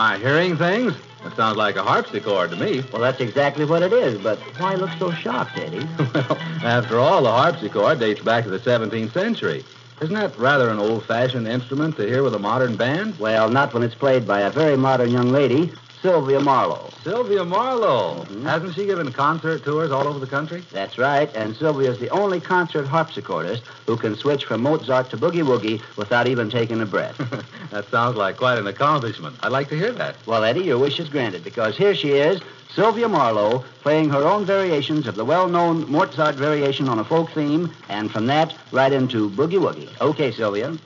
I hearing things? That sounds like a harpsichord to me. Well, that's exactly what it is, but why look so shocked, Eddie? well, after all, the harpsichord dates back to the 17th century. Isn't that rather an old fashioned instrument to hear with a modern band? Well, not when it's played by a very modern young lady, Sylvia Marlowe. Sylvia Marlowe. Mm-hmm. Hasn't she given concert tours all over the country? That's right, and Sylvia's the only concert harpsichordist who can switch from Mozart to boogie woogie without even taking a breath. that sounds like quite an accomplishment. I'd like to hear that. Well, Eddie, your wish is granted because here she is, Sylvia Marlowe, playing her own variations of the well known Mozart variation on a folk theme, and from that, right into boogie woogie. Okay, Sylvia.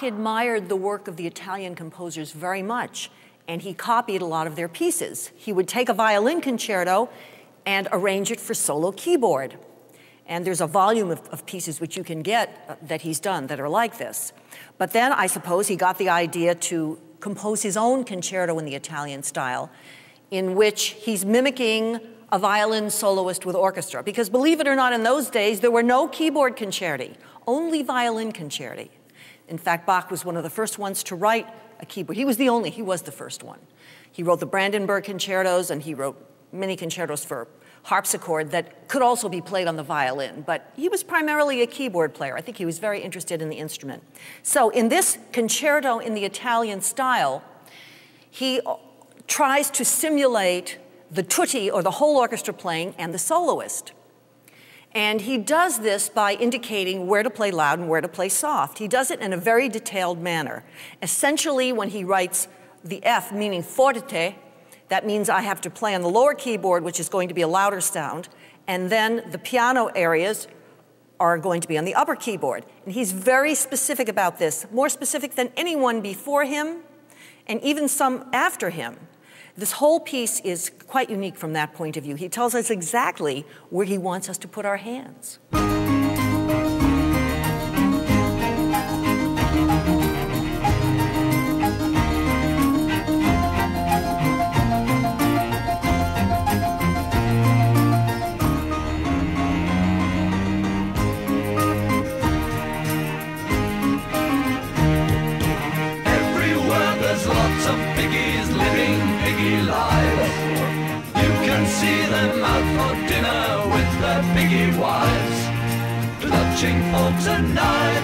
Bach admired the work of the Italian composers very much, and he copied a lot of their pieces. He would take a violin concerto and arrange it for solo keyboard. And there's a volume of, of pieces which you can get uh, that he's done that are like this. But then I suppose he got the idea to compose his own concerto in the Italian style, in which he's mimicking a violin soloist with orchestra. Because believe it or not, in those days, there were no keyboard concerti, only violin concerti. In fact, Bach was one of the first ones to write a keyboard. He was the only, he was the first one. He wrote the Brandenburg concertos and he wrote many concertos for harpsichord that could also be played on the violin, but he was primarily a keyboard player. I think he was very interested in the instrument. So, in this concerto in the Italian style, he uh, tries to simulate the tutti or the whole orchestra playing and the soloist. And he does this by indicating where to play loud and where to play soft. He does it in a very detailed manner. Essentially, when he writes the F, meaning forte, that means I have to play on the lower keyboard, which is going to be a louder sound, and then the piano areas are going to be on the upper keyboard. And he's very specific about this, more specific than anyone before him and even some after him. This whole piece is quite unique from that point of view. He tells us exactly where he wants us to put our hands. Piggy wives, clutching forks and knives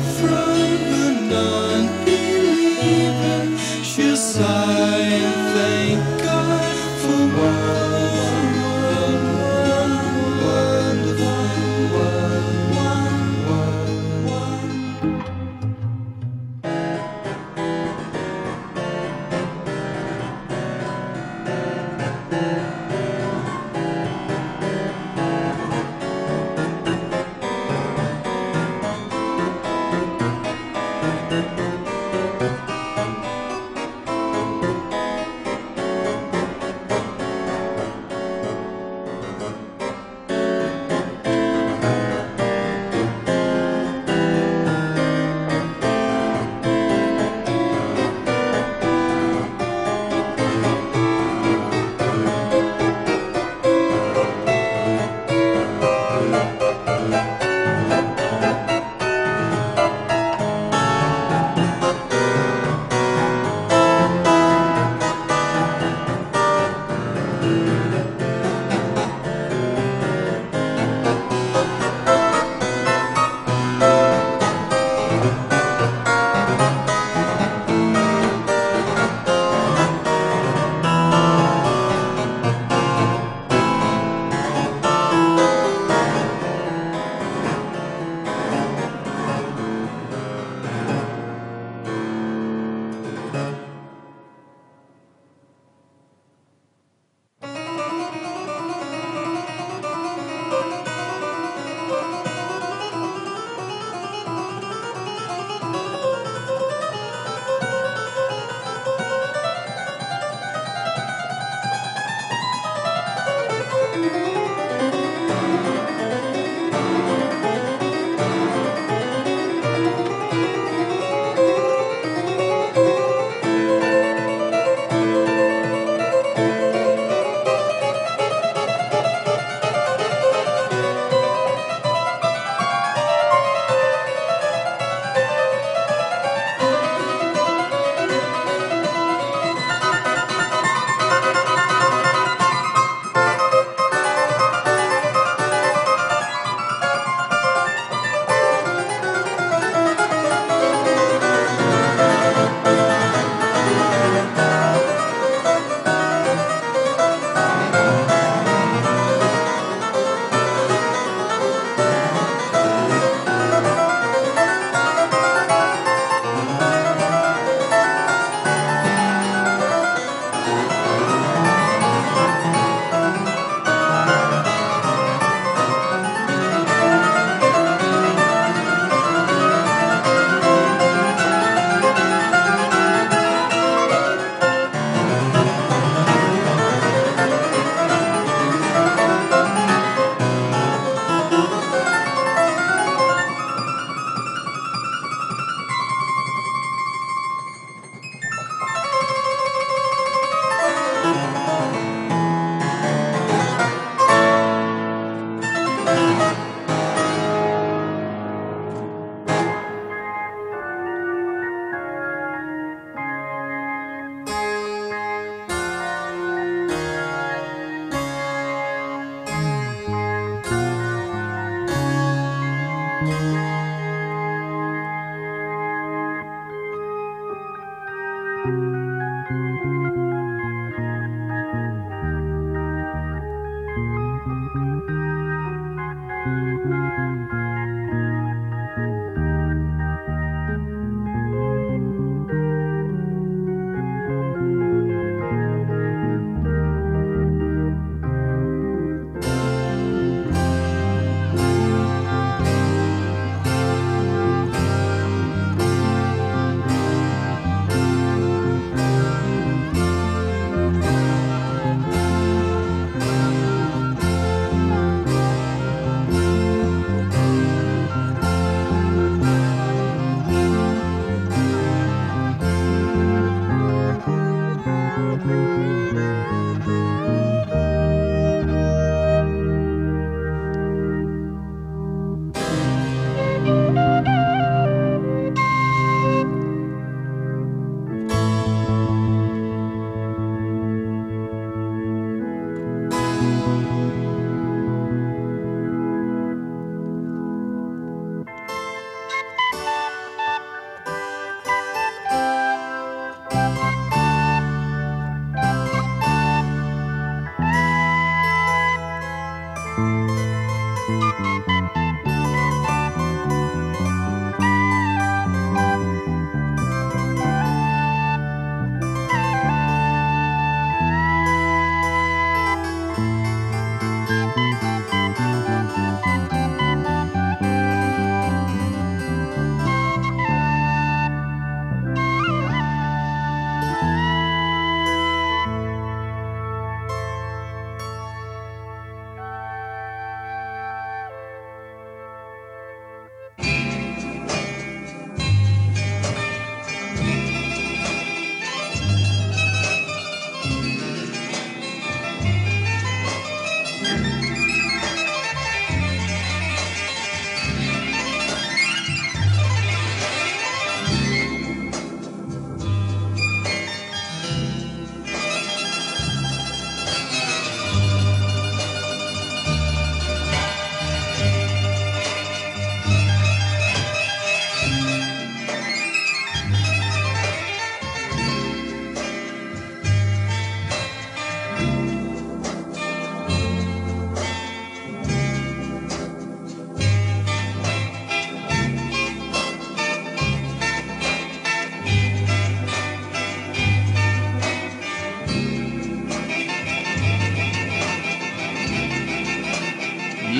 from the non-believer.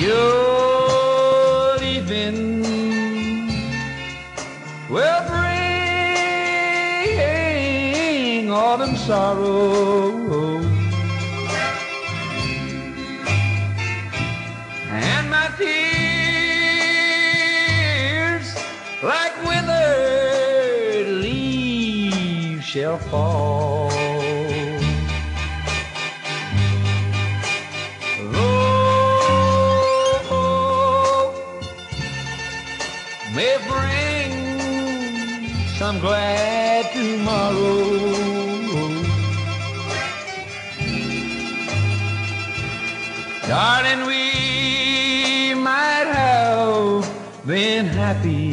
you're leaving will bring autumn sorrow. Some glad tomorrow. Darling, we might have been happy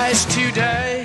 twice today.